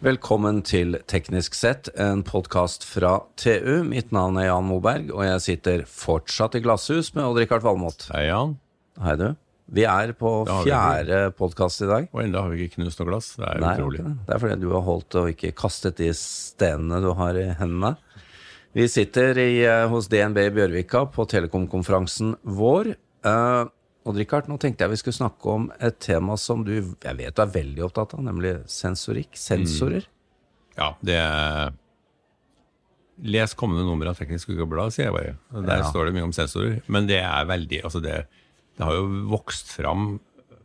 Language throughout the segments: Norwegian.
Velkommen til Teknisk sett, en podkast fra TU. Mitt navn er Jan Moberg, og jeg sitter fortsatt i glasshus med Odd-Rikard Valmot. Hei, Jan. Hei, du. Vi er på fjerde podkast i dag. Og enda har vi ikke knust noe glass. Det er Nei, utrolig. det det. det er fordi du har holdt og ikke kastet de stenene du har i hendene. Vi sitter i, eh, hos DNB i Bjørvika på Telekom-konferansen vår. Uh, Odd-Rikard, nå tenkte jeg vi skulle snakke om et tema som du jeg vet du er veldig opptatt av, nemlig sensorikk. Sensorer. Ja, det er Les kommende nummer av Teknisk Ukeblad, sier jeg bare. Der Ja. står det mye om sensorer. Men det er veldig Altså, det, det har jo vokst fram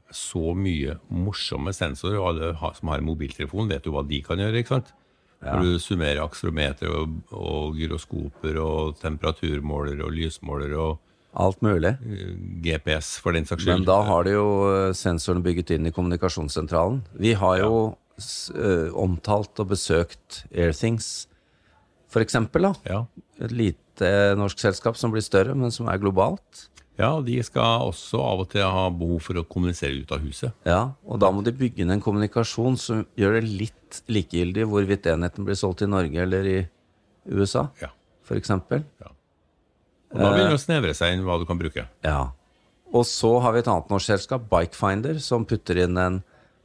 så mye morsomme sensorer, og alle som har en mobiltelefon, vet jo hva de kan gjøre, ikke sant? Når du summerer akselerometer og, og gyroskoper og temperaturmåler og lysmåler og Alt mulig. eh, GPS, for den saks skyld. Men da har de jo sensoren bygget inn i kommunikasjonssentralen. Vi har jo s- eh, omtalt og besøkt Airthings, for eksempel. Da. Ja. Et lite eh, norsk selskap som blir større, men som er globalt. Ja, og de skal også av og til ha behov for å kommunisere ut av huset. Ja, Og da må de bygge inn en kommunikasjon som gjør det litt likegyldig hvorvidt enheten blir solgt i Norge eller i USA, Ja. eksempel. Og da begynner det å snevre seg inn hva du kan bruke. Ja. Og så har vi et annet norsk selskap, Bikefinder, som putter inn en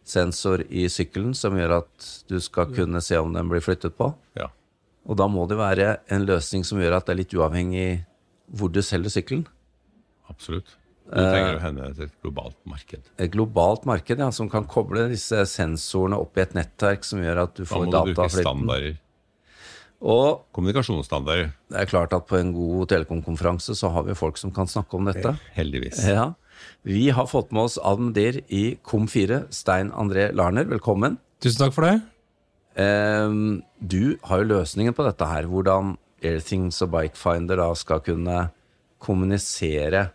sensor i sykkelen som gjør at du skal kunne se om den blir flyttet på. Ja. Og da må det være en løsning som gjør at det er litt uavhengig hvor du selger sykkelen. Absolutt. Du trenger å hende til et globalt marked. Et globalt marked ja, som kan koble disse sensorene opp i et nettverk som gjør at du Da må du bruke standarder. Og Kommunikasjonsstandarder, det er klart at på en god telekomkonferanse så har vi folk som kan snakke om dette. heldigvis. Ja. Vi har fått med oss Admdir i Kom4, Stein André Larner. Velkommen. Tusen takk for det. Ehm, du har jo løsningen på dette her. Hvordan Airthings og Bikefinder da skal kunne kommunisere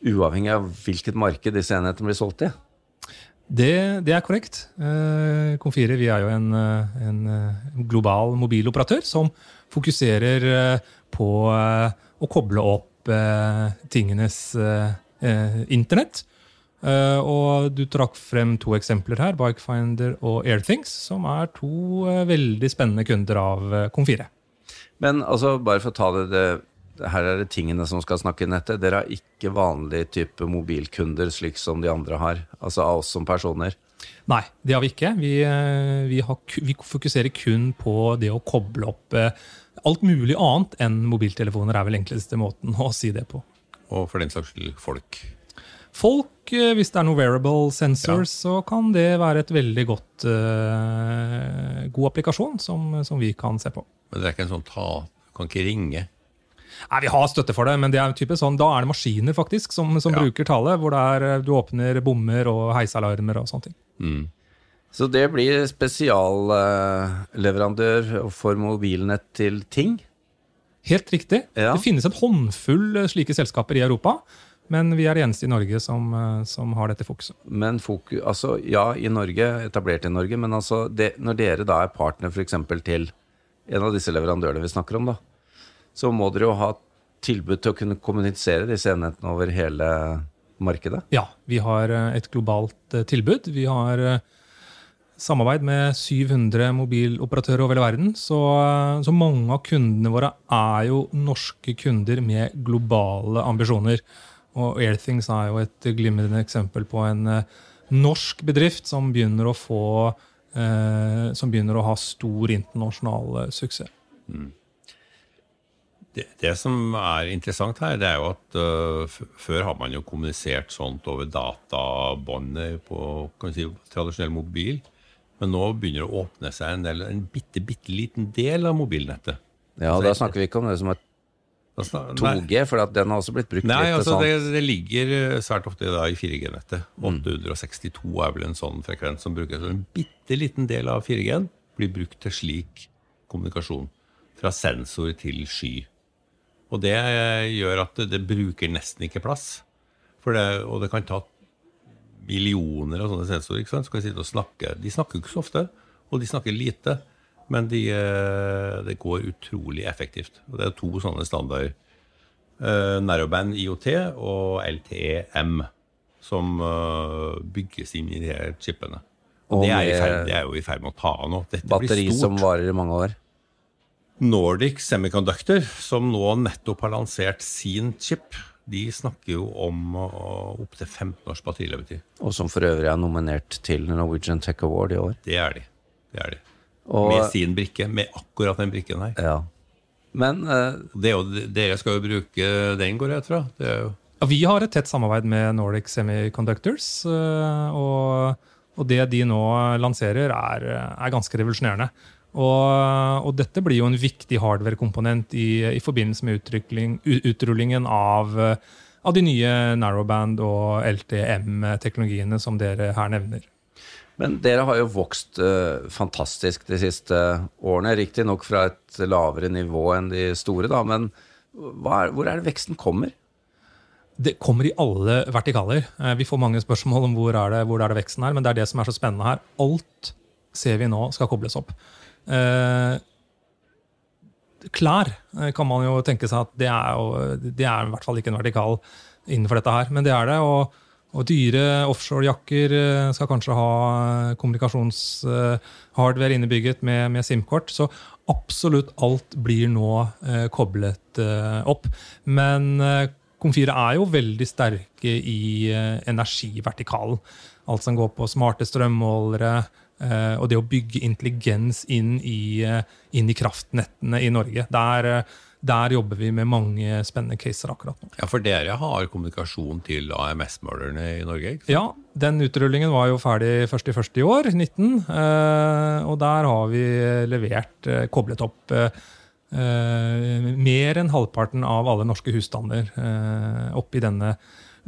uavhengig av hvilket marked disse enhetene blir solgt i. Det, det er korrekt. Eh, Kom4 vi er jo en, eh, en eh, global mobiloperatør som fokuserer på å koble opp tingenes internett. Og du trakk frem to eksempler her, Bikefinder og Airthings, som er to veldig spennende kunder av Konfire. Men altså, bare for å ta det, det her er det tingene som skal snakke i nettet. Dere har ikke vanlig type mobilkunder slik som de andre har. Altså av oss som personer. Nei, det har vi ikke. Vi, eh, vi, har, vi fokuserer kun på det å koble opp eh, alt mulig annet enn mobiltelefoner, er vel enkleste måten å si det på. Og for den saks skyld folk. Folk, eh, hvis det er noe wearable sensors, så kan det være et veldig godt uh, god applikasjon som, som vi kan se på. Men det er ikke en sånn ta Du kan ikke ringe. Nei, Vi har støtte for det, men det er type sånn, da er det maskiner faktisk som, som Ja. bruker tale, hvor det er, eh, du åpner bommer og heisalarmer og sånne ting. Så det blir spesialleverandør for mobilnett til ting. Helt riktig. Ja. Det finnes en håndfull eh, slike selskaper i Europa, men vi er de eneste i Norge som, som har dette fokuset. Men fokus, altså, ja, i Norge, etablert i Norge, men altså, det, når dere da er partner f.eks. til en av disse leverandørene vi snakker om, da, så må dere jo ha tilbud til å kunne kommunisere disse enhetene over hele markedet. Ja, vi har eh, et globalt eh, tilbud. Vi har eh, samarbeid med 700 mobiloperatører over hele verden. Så, så mange av kundene våre er jo norske kunder med globale ambisjoner. Og Airthings er jo et glimrende eksempel på en norsk bedrift som begynner å få eh, Som begynner å ha stor internasjonal suksess. suksess. Det, det som er interessant her, det er jo at uh, før har man jo kommunisert sånt over databåndet på si, tradisjonell mobil. Men nå begynner det å åpne seg en, del, en bitte, bitte liten del av mobilnettet. Ja, altså, da snakker vi ikke om det som er Da snak- nei. 2G, for den har også blitt brukt Nei, litt altså sånn. det, det ligger øh, svært ofte da i 4G-nettet. 862 er vel en sånn frekvens som brukes. En bitte liten del av 4G-en blir brukt til slik kommunikasjon. Fra sensor til sky. Og det øh, gjør at det, det bruker nesten ikke plass. For det, og det kan ta millioner av sånne sensorer. ikke sant? Så kan de sitte og snakke. De snakker jo ikke så ofte, og de snakker lite. Men de, eh, det går utrolig effektivt. Og det er to sånne standarder. Uh, Narrowband IOT og LTE-M som uh, bygges inn i de her chipene. Og Det er, i ferd, det er jo i ferd med å ta av nå. Dette batteri som varer i mange år. Nordic Semiconductor, som nå nettopp har lansert sin chip, de snakker jo om opptil 15 års batterilevetid. Og som for øvrig er nominert til Norwegian Tech Award i år. Det er de. Det er de. Og, Med sin brikke. Med akkurat den brikken her. ja. Men uh, Det er jo, dere skal jo bruke den, går jeg ut fra. Det er jo Ja, vi har et tett samarbeid med Nordic Semiconductors. øh, Og, og det de nå lanserer, er, er ganske revolusjonerende. Og, og dette blir jo en viktig hardware-komponent i, i forbindelse med utrullingen av, øh, av de nye narrowband- og LTM-teknologiene som dere her nevner. Men dere har jo vokst uh, fantastisk de siste årene. Riktignok fra et lavere nivå enn de store, da. Men er, hvor er det veksten kommer? Det kommer i alle vertikaler. Eh, Vi får mange spørsmål om hvor er, det, hvor er det veksten er, men det er det som er så spennende her. Alt ser vi nå skal kobles opp. Eh, klær eh, kan man jo tenke seg at det er, jo, det er i hvert fall ikke en vertikal innenfor dette her, men det er det. Og, og dyre offshorejakker eh, skal kanskje ha kommunikasjonshardware innebygget med, med SIM-kort. Så absolutt alt blir nå eh, koblet eh, opp. Men eh, Komfire er jo veldig sterke i energivertikalen. Alt som går på smarte strømmålere, og det å bygge intelligens inn i, eh, inn i kraftnettene i Norge. Der, eh, der jobber vi med mange spennende caser akkurat nå. Ja, for dere har kommunikasjon til AMS-målerne i Norge? ikke sant? Ja, den utrullingen var jo ferdig først i første år, 19. eh, Og der har vi levert, eh, koblet opp eh, eh, mer enn halvparten av alle norske husstander eh, oppi denne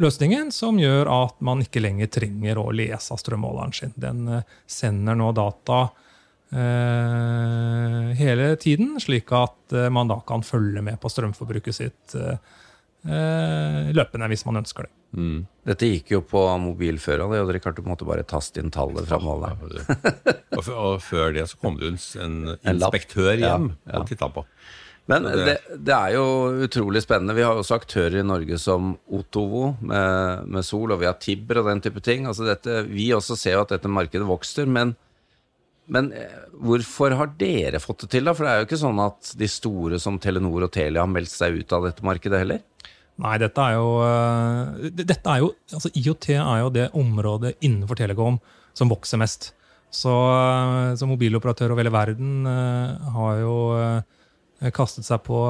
løsningen, som gjør at man ikke lenger trenger å lese strømmåleren sin. Den eh, sender nå data eh, hele tiden, slik at eh, man da kan følge med på strømforbruket sitt eh, løpende, hvis man ønsker det. Dette gikk jo på mobil før, og dere klarte på en måte bare taste inn tallet fra målet. og, og før det så kom det en En inspektør hjem Ja, ja. og titta på. Men det, det- er jo utrolig spennende. Vi har også aktører i Norge som Otovo med, med Sol, og vi har Tibber og den type ting. Altså dette, vi også ser jo at dette markedet vokser, men, men eh, hvorfor har dere fått det til, da? For det er jo ikke sånn at de store som Telenor og Telia har meldt seg ut av dette markedet heller. Nei, dette er jo, eh, dette er jo altså IoT er jo det området innenfor Telekom som vokser mest. Så, eh, så mobiloperatører over hele verden har jo kastet seg på,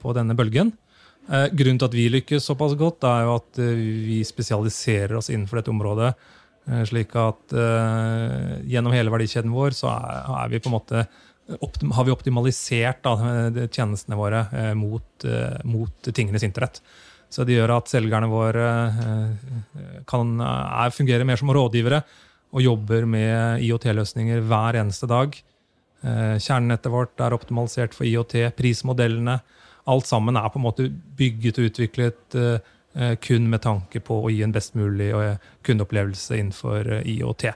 på denne bølgen. Eh, grunnen til at vi lykkes såpass godt, er jo at eh, vi spesialiserer oss innenfor dette området. eh, slik at eh, gjennom hele verdikjeden vår så er, vi på en måte har vi optimalisert da, eh, tjenestene våre eh, mot, eh, mot tingenes internett. Så det gjør at selgerne våre eh, kan, er, fungerer mer som rådgivere og jobber med IOT-løsninger hver eneste dag. Eh, Kjernenettet vårt er optimalisert for IOT, prismodellene. Alt sammen er på en måte bygget og utviklet eh, eh, kun med tanke på å gi en best mulig kundeopplevelse innenfor IOT.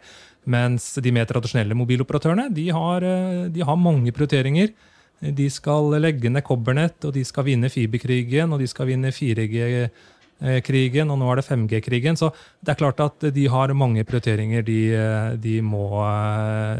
Mens de mer tradisjonelle mobiloperatørene de har, de har mange prioriteringer. De skal legge ned kobbernett, og de skal vinne fiberkrigen, og de skal vinne 4G-krigen, og nå er det 5G-krigen. Så det er klart at de har mange prioriteringer de, de, må,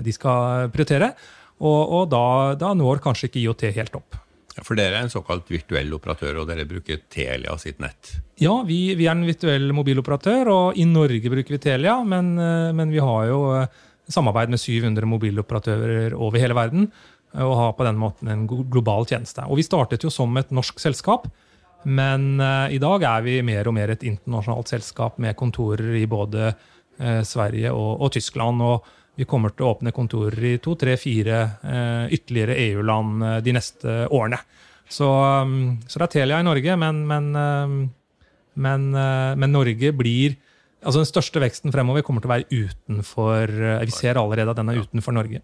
de skal prioritere. Og, og da, da når kanskje ikke IOT helt opp. Ja, for dere er en såkalt virtuell operatør, og dere bruker Telia sitt nett. Ja, vi, vi er en virtuell mobiloperatør, og i Norge bruker vi Telia, men, eh, men vi har jo eh, samarbeid med 700 mobiloperatører over hele verden, eh, og har på den måten en global tjeneste. Og vi startet jo som et norsk selskap, men i dag er vi mer og mer et internasjonalt selskap med kontorer i både Sverige og, og Tyskland. og vi kommer til å åpne kontorer i to, tre, fire eh, ytterligere EU-land eh, de neste årene. Så, um, så det er Telia i Norge, men, men, um, men, eh, men Norge blir altså Den største veksten fremover kommer til å være utenfor eh, Vi ser allerede at den er utenfor Norge.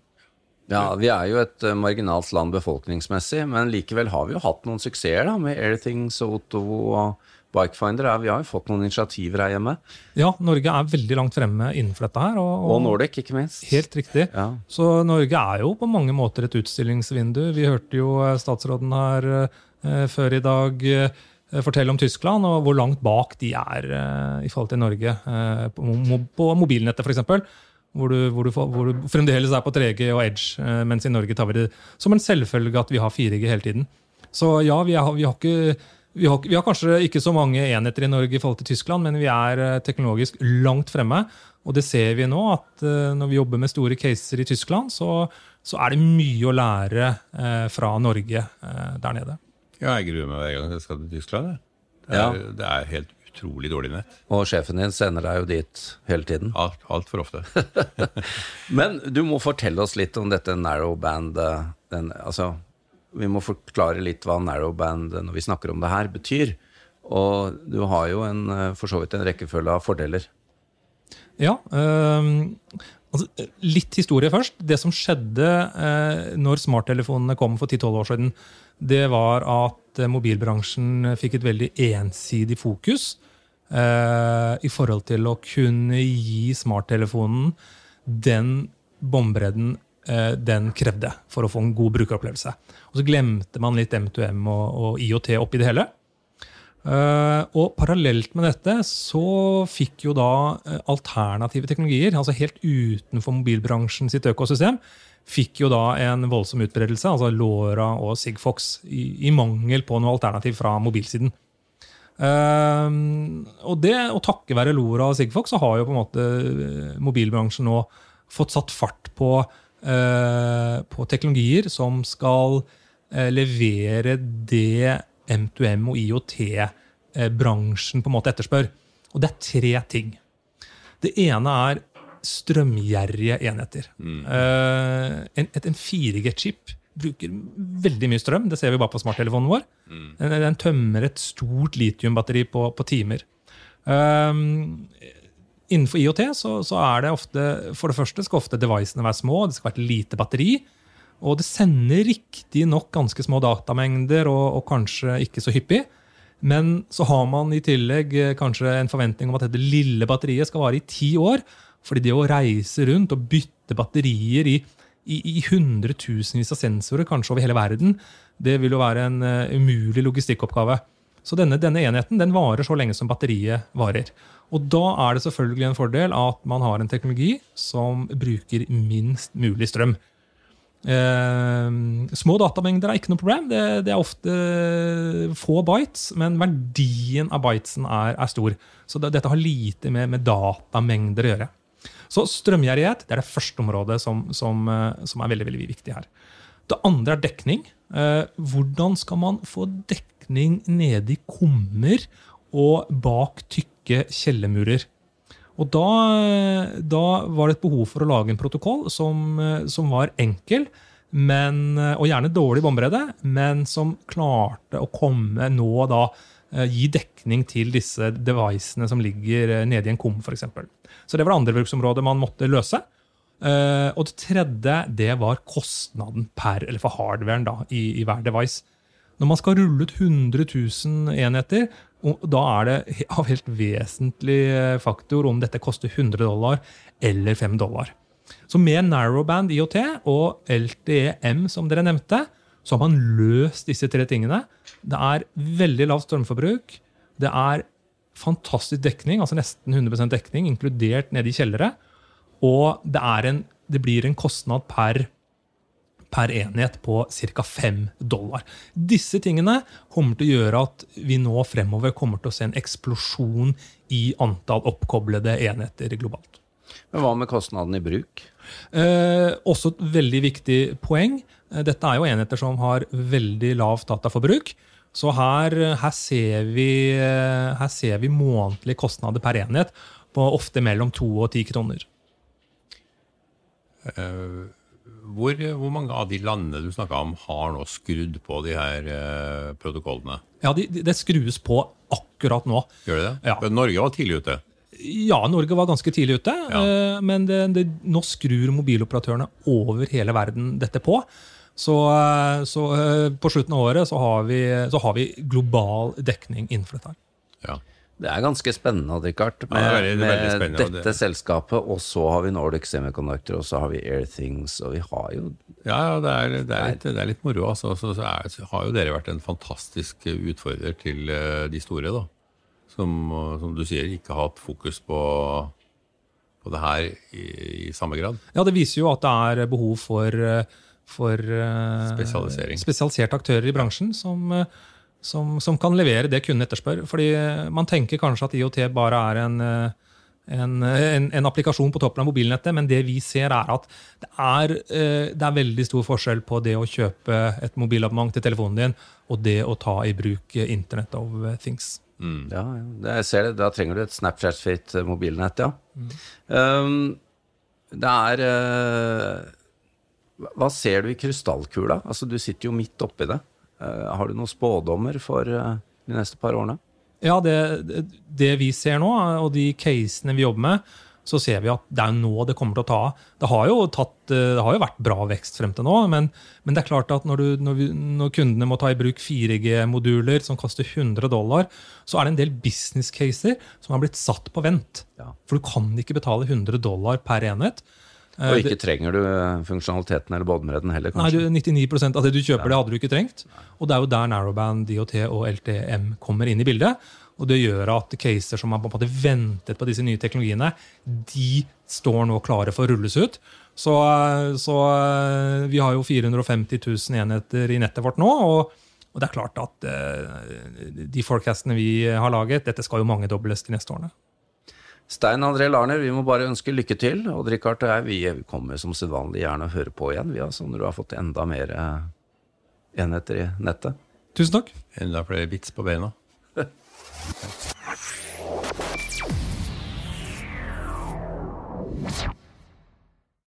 Ja, vi er jo et eh, marginalt land befolkningsmessig, men likevel har vi jo hatt noen suksesser da, med Airthings og Otto og Bikefinder. er, vi har jo fått noen initiativer her hjemme. Ja, Norge er veldig langt fremme innenfor dette her. Og, Og Nordic, ikke minst. Helt riktig. Ja. Så Norge er jo på mange måter et utstillingsvindu. Vi hørte jo eh, statsråden her eh, før i dag eh, fortelle om Tyskland, og hvor langt bak de er eh, i forhold til Norge eh, på, mo på mobilnettet, f.eks. hvor du, hvor, du, hvor du, fremdeles er på 3G og Edge, eh, mens i Norge tar vi det som en selvfølge at vi har 4G hele tiden. Så ja, vi, er, vi, har ikke, vi, har, vi, har kanskje ikke så mange enheter i Norge i forhold til Tyskland, men vi er eh, teknologisk langt fremme. Og det ser vi nå, at uh, når vi jobber med store caser i Tyskland, så, så er det mye å lære uh, fra Norge der nede. Ja, jeg gruer meg hver gang jeg skal til Tyskland. Det er, ja. det er helt utrolig dårlig nett. Og sjefen din sender deg jo dit hele tiden. Alt, Altfor ofte. Men du må fortelle oss litt om dette narrowband. Den, altså, vi må forklare litt hva narrowband når vi snakker om det her, betyr. Og du har jo en, for så vidt en rekkefølge av fordeler. Ja. Øh, altså, litt historie først. Det som skjedde øh, når smarttelefonene kom for 10-12 år siden, det var at mobilbransjen fikk et veldig ensidig fokus øh, i forhold til å kunne gi smarttelefonen den båndbredden eh, den krevde for å få en god brukeropplevelse. Og så glemte man litt M2M og, og IOT oppi det hele. Uh, og parallelt med dette så fikk jo da uh, alternative teknologier, altså helt utenfor mobilbransjen sitt økosystem, fikk jo da en voldsom utbredelse, altså LoRa og Sigfox, i, i mangel på noe alternativ fra mobilsiden. Og det, å takke være LoRa og Sigfox, så har jo på en måte mobilbransjen nå fått satt fart på, på teknologier som skal levere det M2M og IOT-bransjen på en måte etterspør. Og det er tre ting. Det ene er strømgjerrige enheter. Mm. En, en 4G-chip bruker veldig mye strøm. Det ser vi bare på smarttelefonen vår. Mm. Den, den, tømmer et stort litiumbatteri på, på timer. Um, innenfor IOT så, så, er det ofte For det første skal ofte devicene være små. Det skal være et lite batteri. Og det sender riktignok ganske små datamengder, og, og, kanskje ikke så hyppig. Men så har man i tillegg eh, kanskje en forventning om at dette lille batteriet skal vare i ti år. Fordi det å reise rundt og bytte batterier i, i, i hundretusenvis av sensorer, kanskje over hele verden, det vil jo være en uh, umulig logistikkoppgave. Så denne, denne, enheten den varer så lenge som batteriet varer. Og da er det selvfølgelig en fordel at man har en teknologi som bruker minst mulig strøm. Eh, små datamengder er ikke noe problem. Det, det, er ofte få bytes, men verdien av bytesen er, er stor. Så det, dette har lite med, med, datamengder å gjøre. Så strømgjerrighet det er det første området som, som, eh, som, er veldig, veldig viktig her. Det andre er dekning. Eh, hvordan skal man få dekning nede i kummer og bak tykke kjellermurer? Og da, da, var det et behov for å lage en protokoll som, som var enkel, men, og gjerne dårlig båndbredde, men som klarte å komme nå da eh, gi dekning til disse devicene som ligger eh, nede i en kum, f.eks. Så det var det andre bruksområdet man måtte løse. Uh, og det tredje det var kostnaden per, eller for hardwaren da, i, i, hver device. Når man skal rulle ut 100 000 enheter, og da er det av helt vesentlig eh, faktor om dette koster 100 dollar eller 5 dollar. Så med narrowband IOT og LTE-M, som dere nevnte, så har man løst disse tre tingene. Det er veldig lavt strømforbruk. Det er fantastisk dekning, altså nesten 100% dekning, inkludert nede i kjellere. Og det, en, det blir en kostnad per per enhet på ca. 5 dollar. Disse tingene kommer til å gjøre at vi nå fremover kommer til å se en eksplosjon i antall oppkoblede enheter globalt. Men hva med kostnaden i bruk? Eh, også et veldig viktig poeng. Eh, dette er jo enheter som har veldig lavt dataforbruk. Så her, her, ser vi, eh, her ser vi månedlige kostnader per enhet på ofte mellom 2 og 10 kroner. Uh, hvor, hvor, mange av de landene du snakka om, har nå skrudd på de her eh, protokollene? Ja, de, de, Det skrues på akkurat nå. Gjør det det? Ja. Norge var tidlig ute? Ja, Norge var ganske tidlig ute. Ja. Eh, men det, det, nå skrur mobiloperatørene over hele verden dette på. Så, eh, så eh, på slutten av året så har, vi, så har vi global dekning innenfor dette. Ja. Det er ganske spennende, Richard, med, ja, det er veldig, er veldig spennende, dette det. selskapet. Og så har vi Nordic Semiconductor, og så har vi Airthings, og vi har jo Ja, ja det, er, det, er litt, det, er, litt, moro. Altså. Så, så, er, så, har jo dere vært en fantastisk utfordrer til uh, de store, da. Som, uh, som, du sier, ikke har hatt fokus på, på det her i, i samme grad? Ja, det viser jo at det er behov for, eh, for eh, spesialiserte aktører i bransjen som, eh, som, som kan levere det kunden etterspør. Fordi man tenker kanskje at IOT bare er en, eh, en, en, en applikasjon på toppen av mobilnettet, men det vi ser er at det er, eh, det er veldig stor forskjell på det å kjøpe et mobilabonnement til telefonen din og det å ta i bruk eh, Internet of Things. Ja, ja. Jeg ser det. Da trenger du et Snapchat-fit eh, mobilnett, ja. Um, det er uh, Hva ser du i krystallkula? Altså, du sitter jo midt oppi det. Eh, har du noen spådommer for eh, de neste par årene? Ja, det, det- vi ser nå, og de casene vi jobber med, så ser vi at det er nå det kommer til å ta av. Det har jo, eh, det har jo vært bra vekst frem til nå, men, men det er klart at når, du, når, vi, når kundene må ta i bruk 4G-moduler som koster 100 dollar, så er det en del business caser som har blitt satt på vent. Ja. For du kan ikke betale 100 dollar per enhet. Eh, Og ikke trenger du eh, funksjonaliteten eller båndbredden heller, kanskje. Nei, du, kanskje? 99 av det du kjøper, det hadde du ikke trengt. Og det er jo der narrowband, DOT og LTM kommer inn i bildet. Og det gjør at caser som har på en måte ventet på disse nye teknologiene, de står nå klare for å rulles ut. Så, så eh, vi har jo 450 000 enheter i nettet vårt nå. og og det er klart at eh, de forecastene vi har laget, dette skal jo mangedobles de neste årene. Stein André Larner, vi må bare ønske lykke til. og Rikard og jeg vi kommer som sedvanlig gjerne og hører på igjen vi, altså, når du har fått enda mer eh, enheter i nettet. Tusen takk. Enda flere bits på beina. Takk.